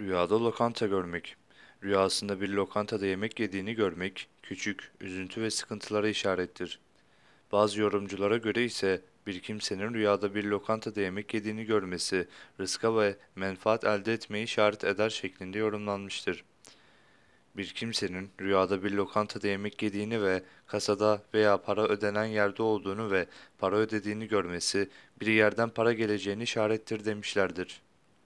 Rüyada lokanta görmek. Rüyasında bir lokantada yemek yediğini görmek, küçük, üzüntü ve sıkıntılara işarettir. Bazı yorumculara göre ise bir kimsenin rüyada bir lokantada yemek yediğini görmesi, rızka ve menfaat elde etmeyi işaret eder şeklinde yorumlanmıştır. Bir kimsenin rüyada bir lokantada yemek yediğini ve kasada veya para ödenen yerde olduğunu ve para ödediğini görmesi, bir yerden para geleceğini işarettir demişlerdir.